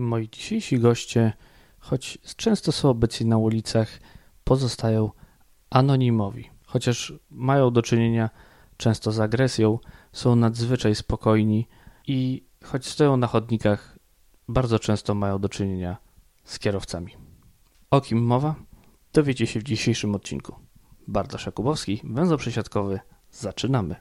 Moi dzisiejsi goście, choć często są obecni na ulicach, pozostają anonimowi. Chociaż mają do czynienia często z agresją, są nadzwyczaj spokojni i choć stoją na chodnikach, bardzo często mają do czynienia z kierowcami. O kim mowa? Dowiecie się w dzisiejszym odcinku. Bartosz Jakubowski, węzeł przesiadkowy. Zaczynamy.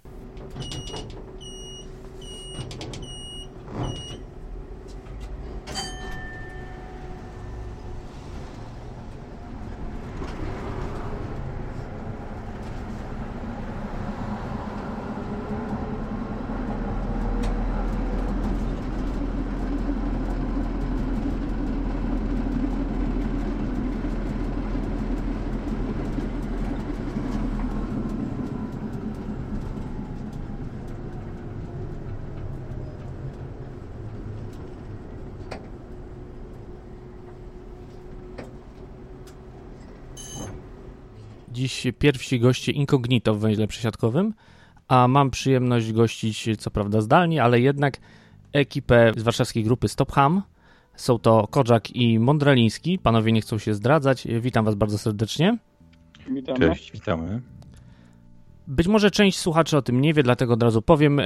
Dziś pierwsi goście incognito w węźle przesiadkowym, a mam przyjemność gościć, co prawda zdalnie, ale jednak ekipę z warszawskiej grupy Stop Ham. Są to Korzak i Mądraliński. Panowie nie chcą się zdradzać. Witam was bardzo serdecznie. Witamy. Cześć, witamy. Być może część słuchaczy o tym nie wie, dlatego od razu powiem. E,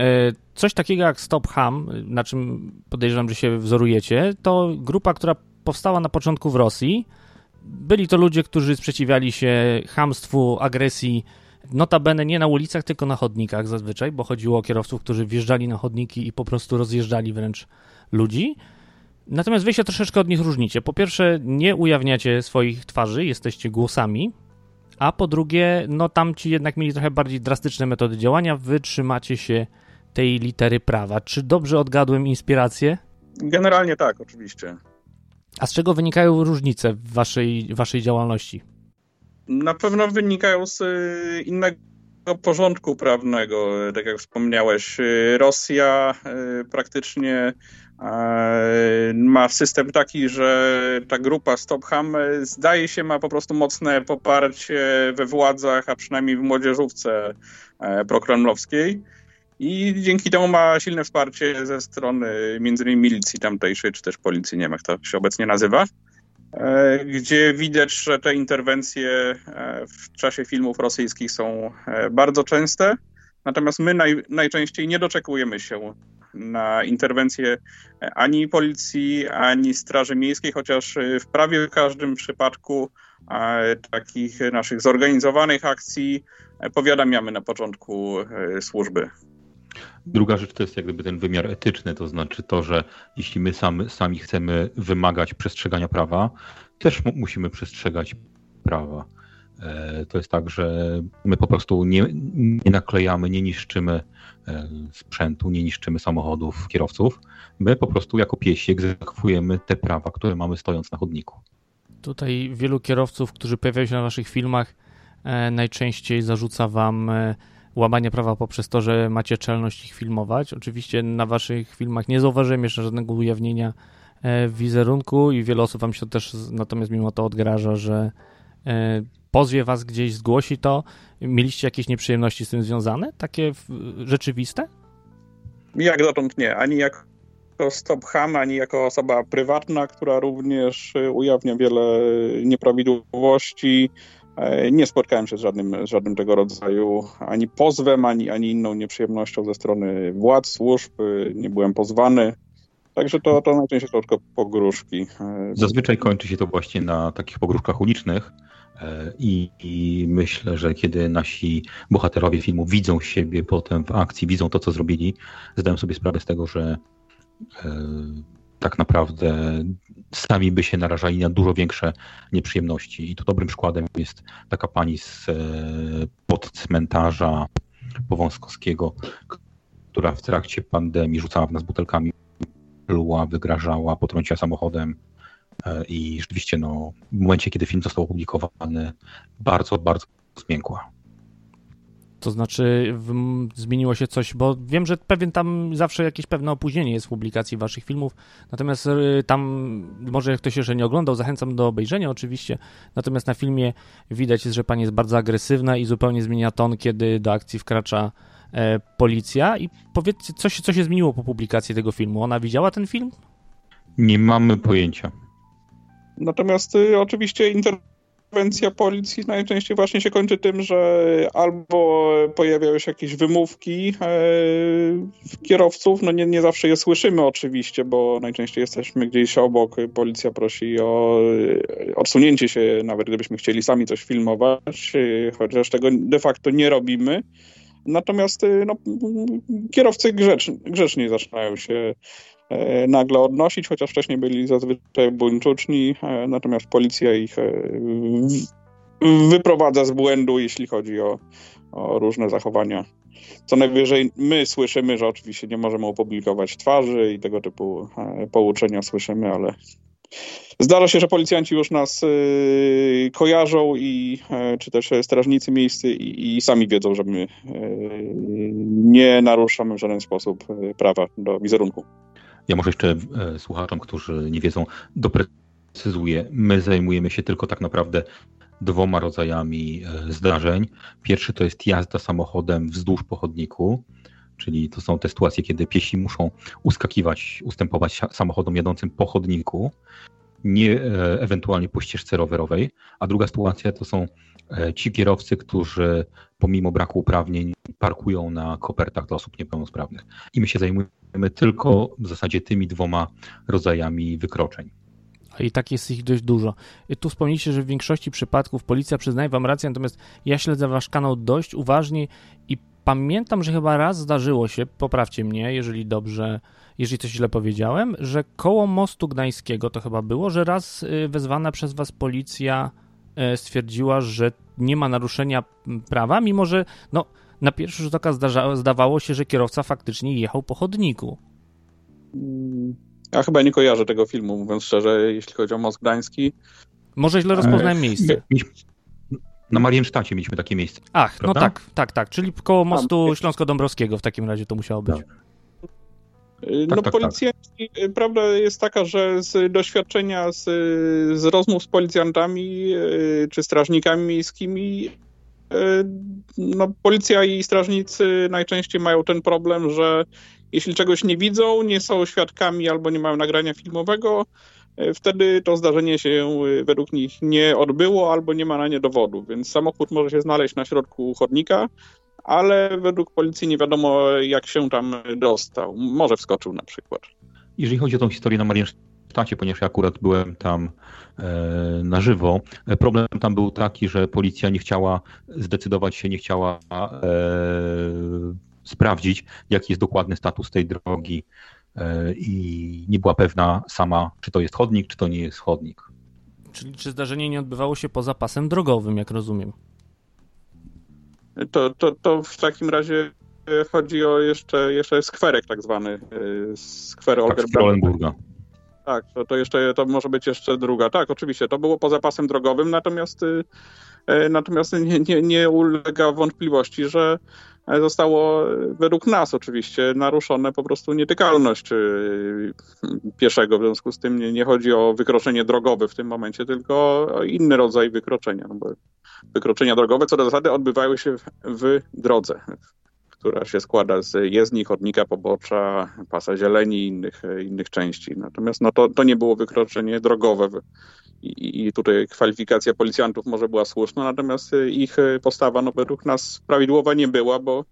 coś takiego jak Stop Ham, na czym podejrzewam, że się wzorujecie, to grupa, która powstała na początku w Rosji. Byli to ludzie, którzy sprzeciwiali się hamstwu, agresji, notabene nie na ulicach, tylko na chodnikach zazwyczaj, bo chodziło o kierowców, którzy wjeżdżali na chodniki i po prostu rozjeżdżali wręcz ludzi. Natomiast wy się troszeczkę od nich różnicie. Po pierwsze, nie ujawniacie swoich twarzy, jesteście głosami, a po drugie, no tamci jednak mieli trochę bardziej drastyczne metody działania, wy trzymacie się tej litery prawa. Czy dobrze odgadłem inspirację? Generalnie tak, oczywiście. A z czego wynikają różnice w waszej, waszej działalności? Na pewno wynikają z y, innego porządku prawnego. Tak jak wspomniałeś, y, Rosja y, praktycznie ma system taki, że ta grupa Stop Ham zdaje się ma po prostu mocne poparcie we władzach, a przynajmniej w młodzieżówce prokremlowskiej. I dzięki temu ma silne wsparcie ze strony między innymi milicji tamtejszej, czy też policji, nie wiem jak to się obecnie nazywa, e, gdzie widać, że te interwencje e, w czasie filmów rosyjskich są e, bardzo częste. Natomiast my naj, najczęściej nie doczekujemy się na interwencję ani policji, ani Straży Miejskiej, chociaż w prawie każdym przypadku takich naszych zorganizowanych akcji powiadamiamy na początku służby. Druga rzecz to jest jak gdyby ten wymiar etyczny, to znaczy to, że jeśli my sami, sami chcemy wymagać przestrzegania prawa, też musimy przestrzegać prawa. E, to jest tak, że my po prostu nie, nie naklejamy, nie niszczymy e, sprzętu, nie niszczymy samochodów, kierowców. My po prostu jako piesi egzekwujemy te prawa, które mamy stojąc na chodniku. Tutaj wielu kierowców, którzy pojawiają się na waszych filmach, e, najczęściej zarzuca wam łamanie prawa poprzez to, że macie czelność ich filmować. Oczywiście na waszych filmach nie zauważyłem jeszcze żadnego ujawnienia e, wizerunku i wiele osób wam się też natomiast mimo to odgraża, że e, pozwie was gdzieś, zgłosi to. Mieliście jakieś nieprzyjemności z tym związane? Takie rzeczywiste? Jak dotąd nie. Ani jako Stop Ham, ani jako osoba prywatna, która również ujawnia wiele nieprawidłowości, E, nie spotkałem się z żadnym, z żadnym tego rodzaju ani pozwem, ani, ani inną nieprzyjemnością ze strony władz, służb. Nie byłem pozwany. Także to, to najczęściej to tylko pogróżki. E, Zazwyczaj kończy się to właśnie na takich pogróżkach ulicznych. E, I, I, myślę, że kiedy nasi bohaterowie filmu widzą siebie potem w akcji, widzą to, co zrobili, zdają sobie sprawę z tego, że tak naprawdę sami by się narażali na dużo większe nieprzyjemności. I tu dobrym przykładem jest taka pani z e, pod cmentarza Powązkowskiego, która w trakcie pandemii rzucała w nas butelkami, pluła, wygrażała, potrąciła samochodem. E, I rzeczywiście no, w momencie, kiedy film został opublikowany, bardzo, bardzo zmiękła. To znaczy w, zmieniło się coś, bo wiem, że pewien tam zawsze jakieś pewne opóźnienie jest w publikacji waszych filmów, natomiast y, tam może ktoś jeszcze nie oglądał, zachęcam do obejrzenia oczywiście, natomiast na filmie widać jest, że pani jest bardzo agresywna i zupełnie zmienia ton, kiedy do akcji wkracza e, policja i powiedzcie, co się, co się zmieniło po publikacji tego filmu? Ona widziała ten film? Nie mamy pojęcia. Natomiast y, oczywiście interwencja policji najczęściej właśnie się kończy tym, że albo pojawiają się jakieś wymówki e, kierowców, no nie, nie zawsze je słyszymy oczywiście, bo najczęściej jesteśmy gdzieś obok, policja prosi o e, odsunięcie się, nawet gdybyśmy chcieli sami coś filmować, e, chociaż tego de facto nie robimy. Natomiast no, kierowcy grzecz, grzecznie zaczynają się nagle odnosić, chociaż wcześniej byli zazwyczaj buńczuczni, e, natomiast policja ich e, wyprowadza z błędu, jeśli chodzi o, o różne zachowania. Co najwyżej my słyszymy, że oczywiście nie możemy opublikować twarzy i tego typu pouczenia słyszymy, ale Zdarza się, że policjanci już nas kojarzą i czy też strażnicy miejscy i, i, sami wiedzą, że my nie naruszamy w żaden sposób prawa do wizerunku. Ja może jeszcze e, słuchaczom, którzy nie wiedzą, doprecyzuję. My zajmujemy się tylko tak naprawdę dwoma rodzajami e, zdarzeń. Pierwszy to jest jazda samochodem wzdłuż pochodniku, czyli to są te sytuacje, kiedy piesi muszą uskakiwać, ustępować samochodom jadącym po chodniku nie e, ewentualnie po ścieżce rowerowej, a druga sytuacja to są e, ci kierowcy, którzy pomimo braku uprawnień parkują na kopertach dla osób niepełnosprawnych. I my się zajmujemy tylko w zasadzie tymi dwoma rodzajami wykroczeń. I tak jest ich dość dużo. Tu wspomnieliście, że w większości przypadków policja przyznaje wam rację, natomiast ja śledzę wasz kanał dość uważnie i pamiętam, że chyba raz zdarzyło się, poprawcie mnie, jeżeli dobrze jeżeli coś źle powiedziałem, że koło mostu gdańskiego to chyba było, że raz y, wezwana przez was policja y, stwierdziła, że nie ma naruszenia prawa, mimo że no, na pierwszy rzut oka zdarza, zdawało się, że kierowca faktycznie jechał po chodniku. Ja chyba nie kojarzę tego filmu, mówiąc szczerze, jeśli chodzi o most gdański. Może źle rozpoznałem miejsce. Na Mariensztacie mieliśmy takie miejsce. Ach, no prawda? no tak, tak, tak. Czyli koło mostu Śląsko-Dąbrowskiego w takim razie to musiało być. Tak. Y, tak, no tak, policjanci, tak. prawda jest taka, że z doświadczenia z, z rozmów z policjantami y, czy strażnikami miejskimi no, policja i strażnicy najczęściej mają ten problem, że jeśli czegoś nie widzą, nie są świadkami albo nie mają nagrania filmowego, wtedy to zdarzenie się według nich nie odbyło albo nie ma na nie dowodu. Więc samochód może się znaleźć na środku chodnika, ale według policji nie wiadomo, jak się tam dostał. Może wskoczył na przykład. Jeżeli chodzi o tą historię na Mariensztacie, ponieważ ja akurat byłem tam e, na żywo, e, problem tam był taki, że policja nie chciała zdecydować się, nie chciała e, sprawdzić, jaki jest dokładny status tej drogi e, i nie była pewna sama, czy to jest chodnik, czy to nie jest chodnik. Czyli czy zdarzenie nie odbywało się poza pasem drogowym, jak rozumiem? to, to, to w takim razie chodzi o jeszcze, jeszcze skwerek tak zwany, e, skwer tak, Tak, to, to jeszcze, to może być jeszcze druga. Tak, oczywiście, to było poza pasem drogowym, natomiast, e, e, natomiast nie, nie, nie ulega wątpliwości, że zostało według nas oczywiście naruszone po prostu nietykalność pieszego. W związku z tym nie, nie chodzi o wykroczenie drogowe w tym momencie, tylko o inny rodzaj wykroczenia. No bo wykroczenia drogowe co do zasady odbywały się w, w drodze, która się składa z jezdni, chodnika, pobocza, pasa zieleni i innych, innych części. Natomiast no to, to nie było wykroczenie drogowe i, tutaj kwalifikacja policjantów może była słuszna, natomiast ich postawa no, według nas prawidłowa nie była, bo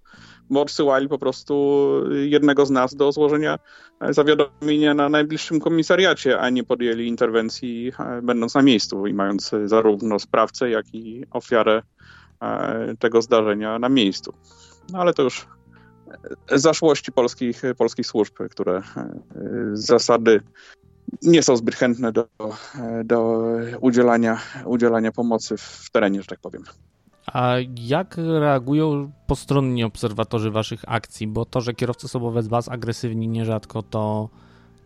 bo odsyłali po prostu jednego z nas do złożenia zawiadomienia na najbliższym komisariacie, a nie podjęli interwencji e, będąc na miejscu i mając zarówno sprawcę, jak i ofiarę e, tego zdarzenia na miejscu. No ale to już zaszłości polskich, polskich służb, które e, zasady nie są zbyt chętne do, do udzielania, udzielania pomocy w terenie, że tak powiem. A jak reagują postronni obserwatorzy waszych akcji? Bo to, że kierowcy są wobec was agresywni nierzadko, to,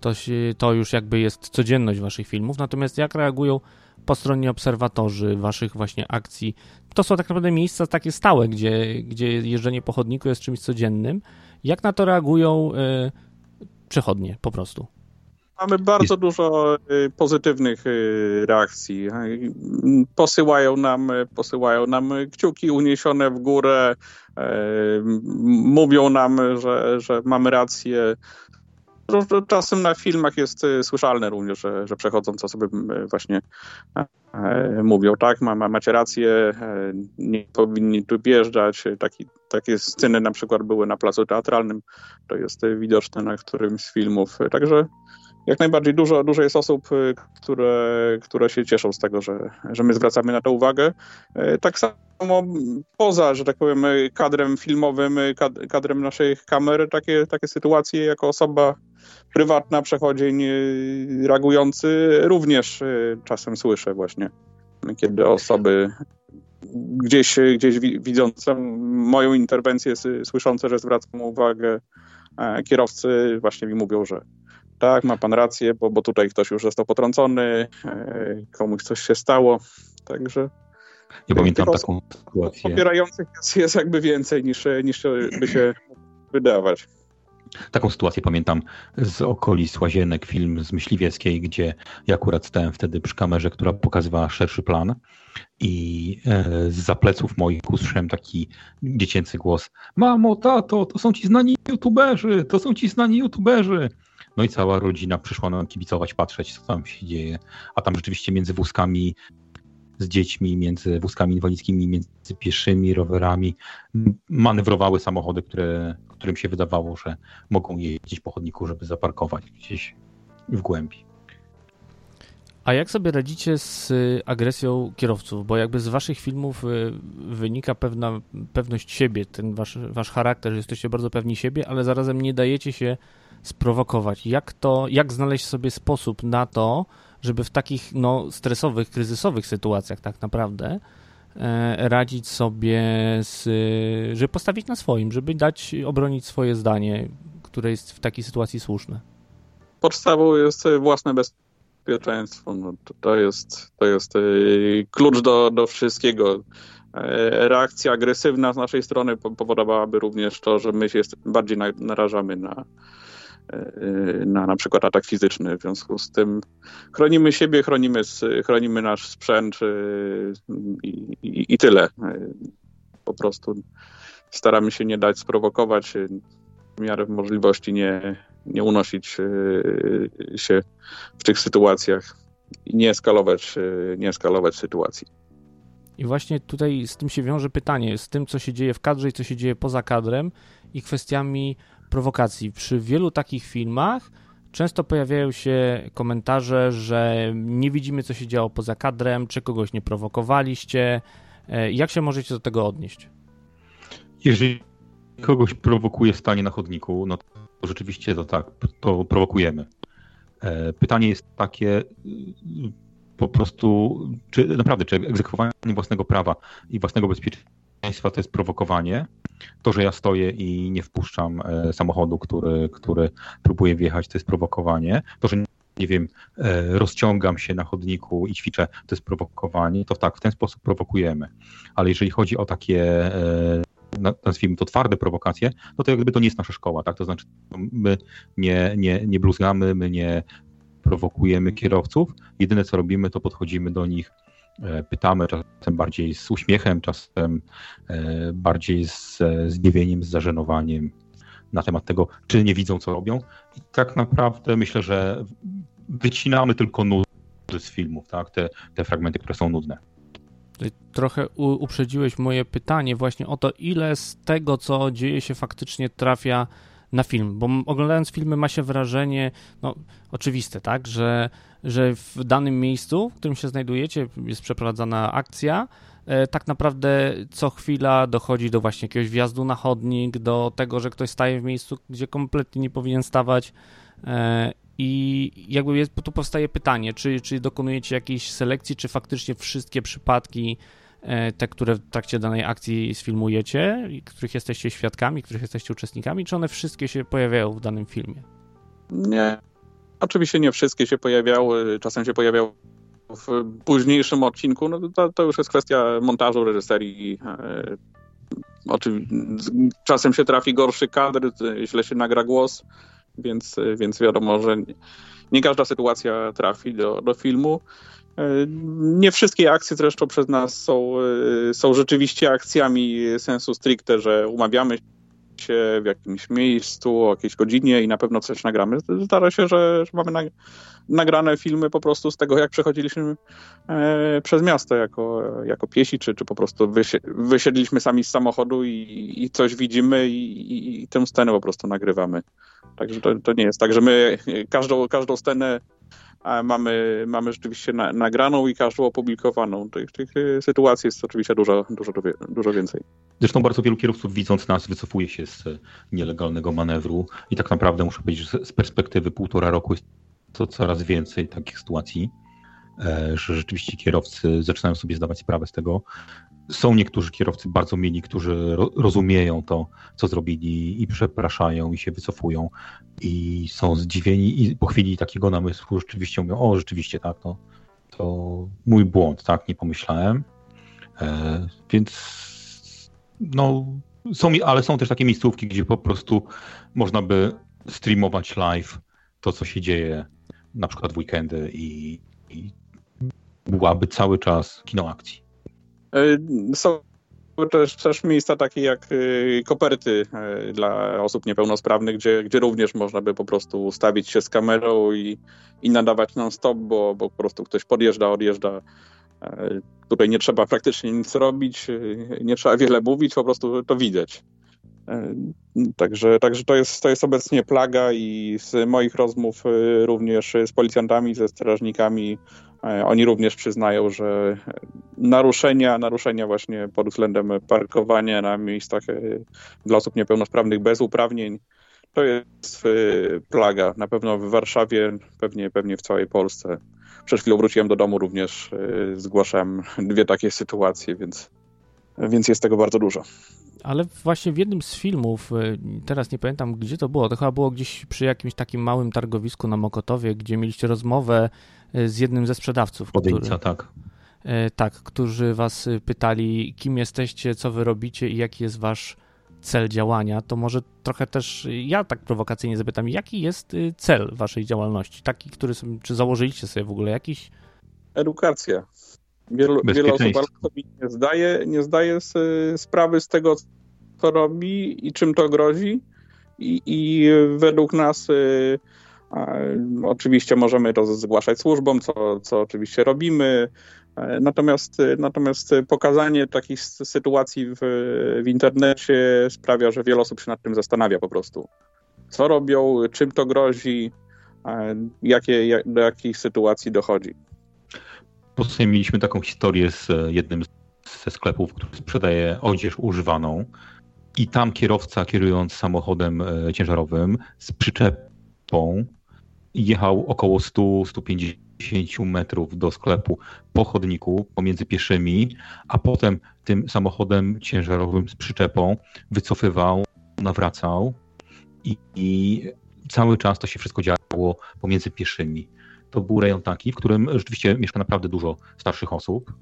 to, się, to już jakby jest codzienność waszych filmów. Natomiast jak reagują postronni obserwatorzy waszych właśnie akcji? To są tak naprawdę miejsca takie stałe, gdzie, gdzie jeżdżenie po chodniku jest czymś codziennym. Jak na to reagują y, przechodnie po prostu? Mamy bardzo dużo y, pozytywnych y, reakcji. Posyłają nam, posyłają nam kciuki uniesione w górę, mówią nam, że, że mamy rację. czasem na filmach jest y, słyszalne również, że, że przechodząc osoby właśnie e, mówią, tak, ma, macie rację, e, nie powinni tu wjeżdżać. Taki, takie sceny na przykład były na placu teatralnym, to jest widoczne na którymś z filmów. Także jak najbardziej dużo, dużo jest osób, y, które, które się cieszą z tego, że, że my zwracamy na to uwagę. E, tak samo poza, że tak powiem, kadrem filmowym, kadrem naszych kamer, takie, takie sytuacje jako osoba prywatna, przechodzień y, reagujący również y, czasem słyszę właśnie, kiedy osoby gdzieś, gdzieś widzące moją interwencję, słyszące, że zwracam uwagę e, kierowcy, właśnie mi mówią, że tak, ma pan rację, bo, bo tutaj ktoś już został potrącony, e, komuś coś się stało, także... Ja pamiętam taką sytuację. Popierających jest, jest jakby więcej niż, niż by się wydawać. Taką sytuację pamiętam z okolic Łazienek, film z Myśliwieckiej, gdzie ja akurat stałem wtedy przy kamerze, która pokazywała szerszy plan i e, z pleców moich usłyszałem taki dziecięcy głos Mamo, tato, to są ci znani youtuberzy, to są ci znani youtuberzy. No i cała rodzina przyszła nam kibicować, patrzeć, co tam się dzieje. A tam rzeczywiście między wózkami z dziećmi, między wózkami inwalidzkimi, między pieszymi, rowerami manewrowały samochody, które, którym się wydawało, że mogą jeździć po chodniku, żeby zaparkować gdzieś w głębi. A jak sobie radzicie z y, agresją kierowców? Bo jakby z waszych filmów y, wynika pewna pewność siebie, ten wasz, wasz charakter, że jesteście bardzo pewni siebie, ale zarazem nie dajecie się sprowokować. Jak to, jak znaleźć sobie sposób na to, żeby w takich no, stresowych, kryzysowych sytuacjach tak naprawdę e, radzić sobie, z, żeby postawić na swoim, żeby dać, obronić swoje zdanie, które jest w takiej sytuacji słuszne. Podstawą jest własne bezpieczeństwo. No, to, jest, to jest e, klucz do, do wszystkiego. E, reakcja agresywna z naszej strony powodowałaby również to, że my się bardziej narażamy na, na na przykład atak fizyczny. W związku z tym chronimy siebie, chronimy, chronimy nasz sprzęt y, i, i, i tyle. Y, po prostu staramy się nie dać sprowokować, w miarę możliwości nie, nie unosić się w tych sytuacjach i nie eskalować, nie eskalować sytuacji. I właśnie tutaj z tym się wiąże pytanie, z tym, co się dzieje w kadrze i co się dzieje poza kadrem i kwestiami prowokacji. Przy wielu takich filmach często pojawiają się komentarze, że nie widzimy, co się działo poza kadrem, czy kogoś nie prowokowaliście. E, jak się możecie do tego odnieść? Jeżeli kogoś prowokuje stanie na chodniku, no to rzeczywiście to tak, to prowokujemy. E, pytanie jest takie, po prostu, czy naprawdę, czy egzekwowanie własnego prawa i własnego bezpieczeństwa to jest prowokowanie, to, że ja stoję i nie wpuszczam e, samochodu, który, który próbuje wjechać, to jest prowokowanie. To, że nie wiem, e, rozciągam się na chodniku i ćwiczę, to jest prowokowanie, to tak, w ten sposób prowokujemy. Ale jeżeli chodzi o takie e, nazwijmy to twarde prowokacje, no to jakby to nie jest nasza szkoła, tak? To znaczy my nie, nie, nie bluzgamy, my nie prowokujemy kierowców. Jedyne co robimy, to podchodzimy do nich pytamy, czasem bardziej z uśmiechem, czasem e, bardziej z zdziwieniem, z zażenowaniem na temat tego, czy nie widzą, co robią. I tak naprawdę myślę, że wycinamy tylko nudy z filmów, tak? te, te fragmenty, które są nudne. Trochę uprzedziłeś moje pytanie właśnie o to, ile z tego, co dzieje się faktycznie trafia na film, bo oglądając filmy ma się wrażenie, no oczywiste, tak, że, że w danym miejscu, w którym się znajdujecie, jest przeprowadzana akcja, e, tak naprawdę co chwila dochodzi do właśnie jakiegoś wjazdu na chodnik, do tego, że ktoś staje w miejscu, gdzie kompletnie nie powinien stawać e, i jakby jest, tu powstaje pytanie, czy, czy dokonujecie jakiejś selekcji, czy faktycznie wszystkie przypadki te, które w trakcie danej akcji sfilmujecie, których jesteście świadkami, których jesteście uczestnikami, czy one wszystkie się pojawiają w danym filmie? Nie. Oczywiście nie wszystkie się pojawiały, czasem się pojawiały w późniejszym odcinku, no to, to już jest kwestia montażu, reżyserii. E, czasem się trafi gorszy kadr, źle się nagra głos, więc, więc wiadomo, że nie każda sytuacja trafi do, do filmu. E, nie wszystkie akcje zresztą przez nas są, e, są rzeczywiście akcjami sensu stricte, że umawiamy się w jakimś miejscu, o jakiejś godzinie i na pewno coś nagramy. Zdarza się, że, że mamy na, nagrane filmy po prostu z tego, jak przechodziliśmy e, przez miasto jako, jako piesi, czy, czy po prostu wysi wysiedliśmy sami z samochodu i, i coś widzimy i, i, i, tę scenę po prostu nagrywamy. Także to, to nie jest tak, że my każdą, każdą scenę mamy, mamy rzeczywiście na, nagraną i każdą opublikowaną. Tych, tych sytuacji jest oczywiście dużo, dużo, dużo więcej. Zresztą bardzo wielu kierowców widząc nas wycofuje się z nielegalnego manewru i tak naprawdę muszę powiedzieć, że z perspektywy półtora roku jest to coraz więcej takich sytuacji, e, że rzeczywiście kierowcy zaczynają sobie zdawać sprawę z tego. Są niektórzy kierowcy bardzo mili, którzy rozumieją to, co zrobili i przepraszają i się wycofują i są zdziwieni i po chwili takiego namysłu rzeczywiście mówią, o rzeczywiście tak, to, to mój błąd, tak, nie pomyślałem. E, więc no, są, ale są też takie miejscówki, gdzie po prostu można by streamować live to, co się dzieje na przykład w weekendy i, i byłaby cały czas kino akcji. E, są też, też miejsca takie jak e, koperty e, dla osób niepełnosprawnych, gdzie, gdzie również można by po prostu ustawić się z kamerą i, i nadawać non-stop, bo, bo po prostu ktoś podjeżdża, odjeżdża. Tutaj nie trzeba praktycznie nic robić, nie trzeba wiele mówić, po prostu to widać. Także, także to, jest, to jest obecnie plaga i z moich rozmów również z policjantami, ze strażnikami, oni również przyznają, że naruszenia, naruszenia właśnie pod względem parkowania na miejscach e, dla osób niepełnosprawnych bez uprawnień, to jest y, plaga. Na pewno w Warszawie, pewnie, pewnie w całej Polsce. Przed chwilą wróciłem do domu, również y, zgłaszałem dwie takie sytuacje, więc, więc jest tego bardzo dużo ale właśnie w jednym z filmów, e, teraz nie pamiętam gdzie to było, to chyba było gdzieś przy jakimś takim małym targowisku na Mokotowie, gdzie mieliście rozmowę e, z jednym ze sprzedawców. Podejca, który, tak. E, tak, którzy was pytali, kim jesteście, co wy robicie i jaki jest wasz cel działania, to może trochę też ja tak prowokacyjnie zapytam, jaki jest cel waszej działalności? Taki, który sobie, czy założyliście sobie w ogóle jakiś? Edukacja. Wielu, wiele osób sobie nie zdaje, nie zdaje sprawy z tego, co robi i czym to grozi. I, i według nas y, oczywiście możemy to zgłaszać służbom, co, co oczywiście robimy. Natomiast, natomiast pokazanie takich sytuacji w, w internecie sprawia, że wiele osób się nad tym zastanawia po prostu. Co robią, czym to grozi, jakie, jak, do jakich sytuacji dochodzi. Potem mieliśmy taką historię z jednym ze sklepów, który sprzedaje odzież używaną i tam kierowca kierując samochodem e, ciężarowym z przyczepą jechał około 100-150 metrów do sklepu po chodniku pomiędzy pieszymi, a potem tym samochodem ciężarowym z przyczepą wycofywał, nawracał i, i cały czas to się wszystko działo pomiędzy pieszymi. To był rejon taki, w którym rzeczywiście mieszka naprawdę dużo starszych osób,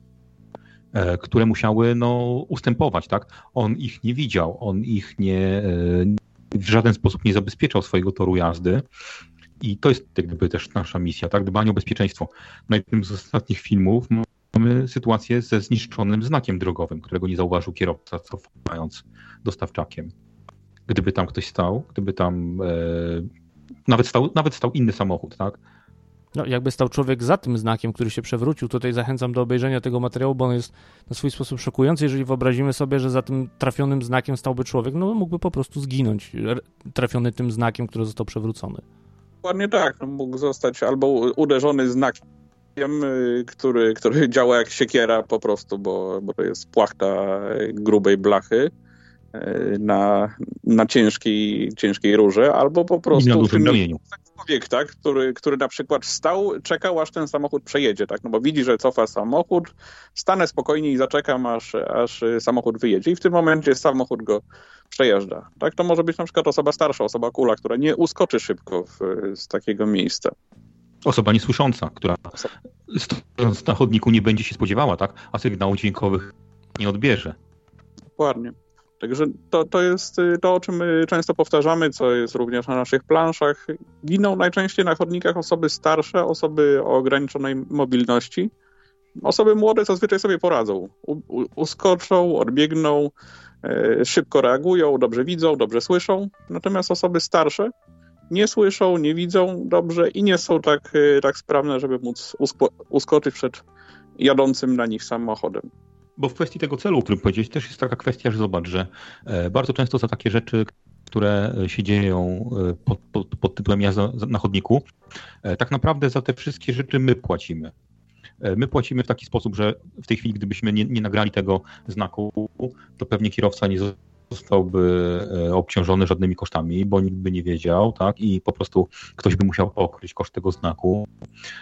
e, które musiały no, ustępować. Tak? On ich nie widział, on ich nie, e, w żaden sposób nie zabezpieczał swojego toru jazdy. I to jest jak gdyby też nasza misja, tak? dbanie o bezpieczeństwo. Na jednym z ostatnich filmów mamy sytuację ze zniszczonym znakiem drogowym, którego nie zauważył kierowca, cofając dostawczakiem. Gdyby tam ktoś stał, gdyby tam e, nawet, stał, nawet stał inny samochód, tak? No, jakby stał człowiek za tym znakiem, który się przewrócił, tutaj zachęcam do obejrzenia tego materiału, bo on jest na swój sposób szokujący. Jeżeli wyobrazimy sobie, że za tym trafionym znakiem stałby człowiek, no mógłby po prostu zginąć, trafiony tym znakiem, który został przewrócony. Dokładnie tak. No, mógł zostać albo uderzony znakiem, y, który, który działa jak siekiera po prostu, bo, bo to jest płachta grubej blachy y, na, na ciężkiej, ciężkiej rurze, albo po prostu... I na dużym człowiek, tak, który, który na przykład stał, czekał, aż ten samochód przejedzie, tak, no bo widzi, że cofa samochód, stanę spokojnie i zaczekam, aż, aż samochód wyjedzie i w tym momencie samochód go przejeżdża, tak, to może być na przykład osoba starsza, osoba kula, która nie uskoczy szybko w, z takiego miejsca. Osoba niesłysząca, która stojąc na chodniku nie będzie się spodziewała, tak, a sygnałów dźwiękowych nie odbierze. Dokładnie. Także to, to jest y, to, o czym my często powtarzamy, co jest również na naszych planszach. Giną najczęściej na chodnikach osoby starsze, osoby o ograniczonej mobilności. Osoby młode zazwyczaj sobie poradzą. U, u, uskoczą, odbiegną, szybko reagują, dobrze widzą, dobrze słyszą, natomiast osoby starsze nie słyszą, nie widzą dobrze i nie są tak, tak sprawne, żeby móc uskoczyć przed jadącym na nich samochodem. Bo w kwestii tego celu, o którym powiedziałeś, też jest taka kwestia, że zobacz, że bardzo często za takie rzeczy, które się dzieją pod, pod, pod tytułem jazda na chodniku, tak naprawdę za te wszystkie rzeczy my płacimy. E, my płacimy w taki sposób, że w tej chwili, gdybyśmy nie, nie nagrali tego znaku, to pewnie kierowca nie zostałby e, obciążony żadnymi kosztami, bo nikt by nie wiedział, tak? I po prostu ktoś by musiał pokryć koszt tego znaku.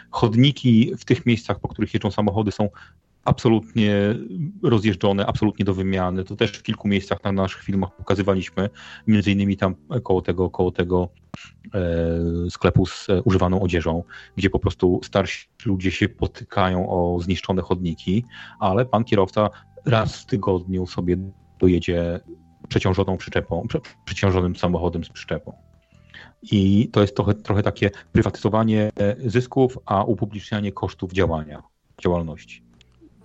Chodniki w tych miejscach, po których jeżdżą samochody, są absolutnie rozjeżdżone, absolutnie do wymiany. To też w kilku miejscach na naszych filmach pokazywaliśmy, między innymi tam koło tego, koło tego e, sklepu z e, używaną odzieżą, gdzie po prostu starsi ludzie się potykają o zniszczone chodniki, ale pan kierowca raz w tygodniu sobie dojedzie przeciążoną przyczepą, przeciążonym samochodem z przyczepą. I to jest trochę, trochę takie prywatyzowanie zysków, a upublicznianie kosztów działania, działalności.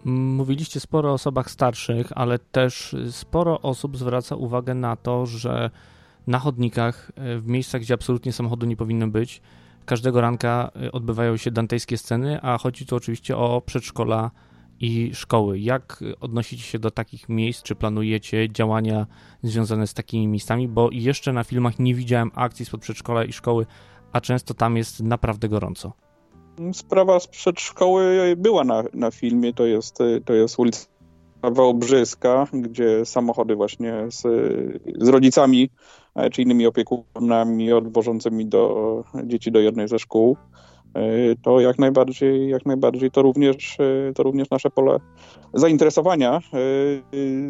Mówiliście sporo o osobach starszych, ale też sporo osób zwraca uwagę na to, że na chodnikach, e, w miejscach, gdzie absolutnie samochodu nie powinno być, każdego ranka e, odbywają się dantejskie sceny, a chodzi tu oczywiście o przedszkola i szkoły. Jak odnosicie się do takich miejsc? Czy planujecie działania związane z takimi miejscami? Bo jeszcze na filmach nie widziałem akcji spod przedszkola i szkoły, a często tam jest naprawdę gorąco. Sprawa z przedszkoły była na, na filmie, to jest, to jest ulica Wałbrzyska, gdzie samochody właśnie z, z rodzicami e, czy innymi opiekunami odwożącymi do dzieci do jednej ze szkół to jak najbardziej, jak najbardziej to również, e, to również nasze pole zainteresowania. E,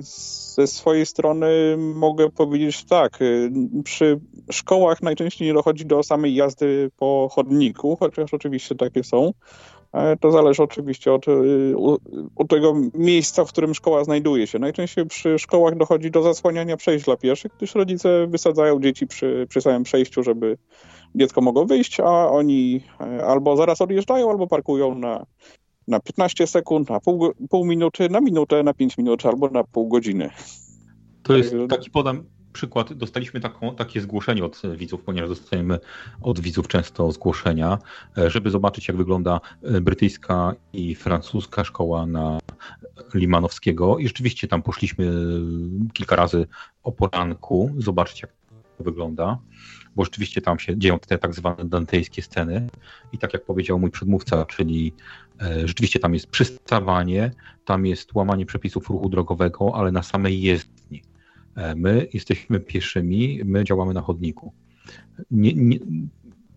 ze swojej strony mogę powiedzieć tak, przy szkołach najczęściej nie dochodzi do samej jazdy po chodniku, chociaż oczywiście takie są. To zależy oczywiście od, od tego miejsca, w którym szkoła znajduje się. Najczęściej przy szkołach dochodzi do zasłaniania przejść dla pieszych, gdyż rodzice wysadzają dzieci przy, przy samym przejściu, żeby dziecko mogło wyjść, a oni e, albo zaraz odjeżdżają, albo parkują na, na 15 sekund, na pół, pół minuty, na minutę, na 5 minut, albo na pół godziny. To jest taki podam przykład. Dostaliśmy taką, takie zgłoszenie od widzów, ponieważ dostajemy od widzów często zgłoszenia, e, żeby zobaczyć, jak wygląda e, brytyjska i francuska szkoła na Limanowskiego. I rzeczywiście tam poszliśmy kilka razy o poranku, zobaczyć, jak to wygląda bo rzeczywiście tam się dzieją te tak zwane dantejskie sceny i tak jak powiedział mój przedmówca, czyli e, rzeczywiście tam jest przystawanie, tam jest łamanie przepisów ruchu drogowego, ale na samej jezdni. E, my jesteśmy pieszymi, my działamy na chodniku. Nie, nie,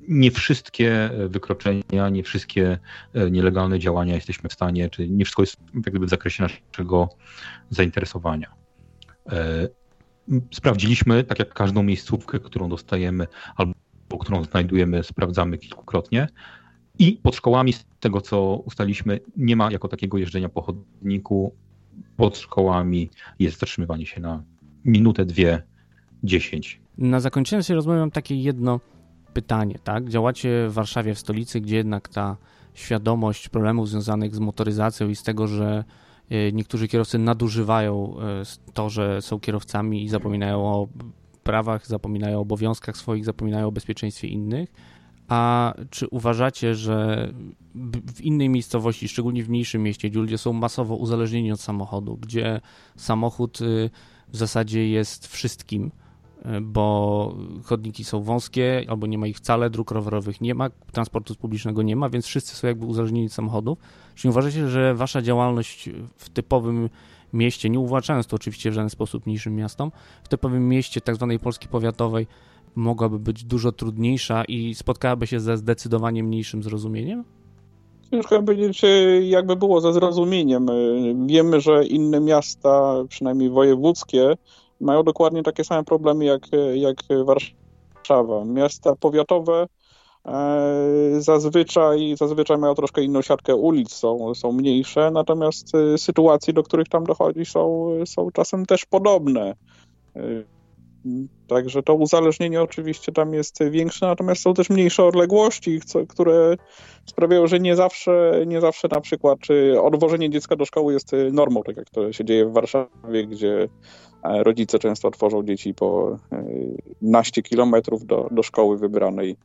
nie wszystkie wykroczenia, nie wszystkie e, nielegalne działania jesteśmy w stanie, czy nie wszystko jest jak gdyby w zakresie naszego zainteresowania sprawdziliśmy, tak jak każdą miejscówkę, którą dostajemy albo którą znajdujemy, sprawdzamy kilkukrotnie. I pod szkołami, z tego co ustaliśmy, nie ma jako takiego jeżdżenia po chodniku. Pod szkołami jest zatrzymywanie się na minutę, dwie, dziesięć. Na zakończenie tej rozmowy mam takie jedno pytanie, tak? Działacie w Warszawie, w stolicy, gdzie jednak ta świadomość problemów związanych z motoryzacją i z tego, że niektórzy kierowcy nadużywają e, to, że są kierowcami i zapominają o prawach, zapominają o obowiązkach swoich, zapominają o bezpieczeństwie innych. A czy uważacie, że w innej miejscowości, szczególnie w mniejszym mieście, gdzie ludzie są masowo uzależnieni od samochodu, gdzie samochód y, w zasadzie jest wszystkim, y, bo chodniki są wąskie albo nie ma ich wcale, dróg rowerowych nie ma, transportu publicznego nie ma, więc wszyscy są jakby uzależnieni od samochodów. Czy nie uważacie, że wasza działalność w typowym mieście, nie uwłaczając to oczywiście w żaden sposób mniejszym miastom, w typowym mieście tak zwanej Polski powiatowej mogłaby być dużo trudniejsza i spotkałaby się ze zdecydowanie mniejszym zrozumieniem? Ciężko powiedzieć, jakby było ze zrozumieniem. Wiemy, że inne miasta, przynajmniej wojewódzkie, mają dokładnie takie same problemy jak, jak Warszawa. Miasta powiatowe zazwyczaj, zazwyczaj mają troszkę inną siatkę ulic, są, są mniejsze, natomiast e, sytuacje, do których tam dochodzi, są, są czasem też podobne. E, także to uzależnienie oczywiście tam jest większe, natomiast są też mniejsze odległości, które sprawiają, że nie zawsze, nie zawsze na przykład odwożenie dziecka do szkoły jest normą, tak jak to się dzieje w Warszawie, gdzie rodzice często odwożą dzieci po naście kilometrów do, do szkoły wybranej,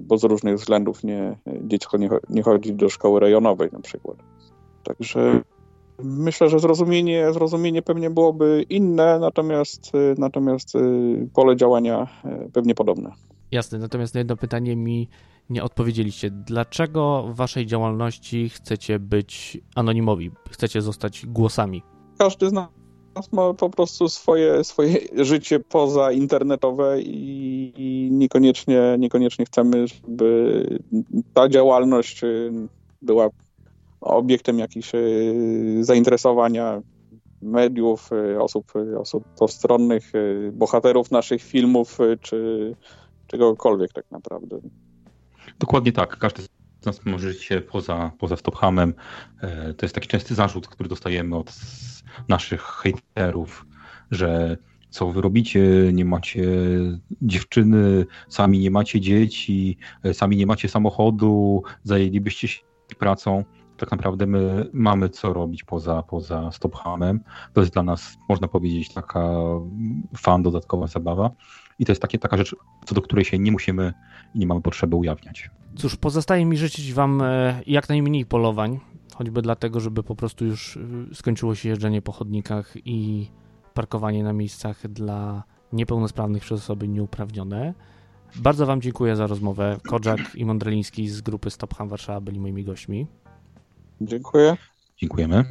bo z różnych względów nie, dziecko nie, nie chodzi do szkoły rejonowej na przykład. Także myślę, że zrozumienie, zrozumienie pewnie byłoby inne, natomiast, natomiast pole działania pewnie podobne. Jasne, natomiast na jedno pytanie mi nie odpowiedzieliście. Dlaczego w waszej działalności chcecie być anonimowi? Chcecie zostać głosami? Każdy z nas ma po prostu swoje, swoje życie poza internetowe i, i niekoniecznie, niekoniecznie chcemy, żeby ta działalność była obiektem jakichś y, zainteresowania mediów, y, osób, osób postronnych, y, bohaterów naszych filmów, czy czegokolwiek tak naprawdę. Dokładnie tak. Każdy z nas może żyć się poza, poza Stophamem. E, to jest taki częsty zarzut, który dostajemy od naszych hejterów, że co wy robicie, nie macie dziewczyny, sami nie macie dzieci, e, sami nie macie samochodu, zajęlibyście się pracą. Tak naprawdę my mamy co robić poza, poza Stophamem. To jest dla nas, można powiedzieć, taka fan, dodatkowa zabawa. I to jest takie, taka rzecz, co do której się nie musimy i nie mamy potrzeby ujawniać. Cóż, pozostaje mi życzyć Wam e, jak najmniej polowań, choćby dlatego, żeby po prostu już e, skończyło się jeżdżenie po chodnikach i parkowanie na miejscach dla niepełnosprawnych przez osoby nieuprawnione. Bardzo Wam dziękuję za rozmowę. Kodzak i Mądraliński z grupy Stop Ham Warszawa byli moimi gośćmi. Dziękuję. Dziękujemy.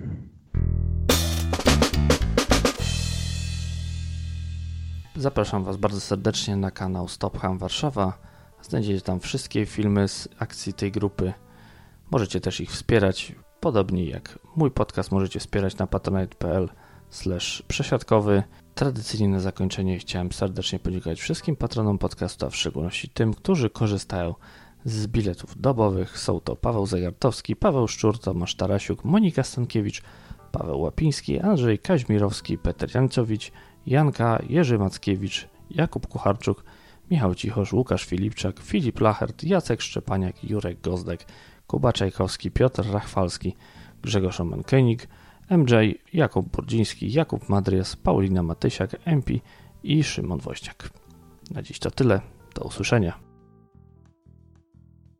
Zapraszam Was bardzo serdecznie na kanał Stop Ham Warszawa. Znajdziecie tam wszystkie filmy z akcji tej grupy. Możecie też ich wspierać, podobnie jak mój podcast możecie wspierać na patronite.pl przesiadkowy. Tradycyjnie na zakończenie chciałem serdecznie podziękować wszystkim patronom podcastu, a w szczególności tym, którzy korzystają z biletów dobowych. Są to Paweł Zagartowski, Paweł Szczur, Tomasz Tarasiuk, Monika Stankiewicz, Paweł Łapiński, Andrzej Kaźmirowski, Peter Jancowicz, Janka, Jerzy Mackiewicz, Jakub Kucharczuk, Michał Cichosz, Łukasz Filipczak, Filip Lachert, Jacek Szczepaniak, Jurek Gozdek, Kuba Czajkowski, Piotr Rachwalski, Grzegorz Omenkenik, MJ, Jakub Burdziński, Jakub Madrias, Paulina Matysiak, MP i Szymon Woźniak. Na dziś to tyle. Do usłyszenia.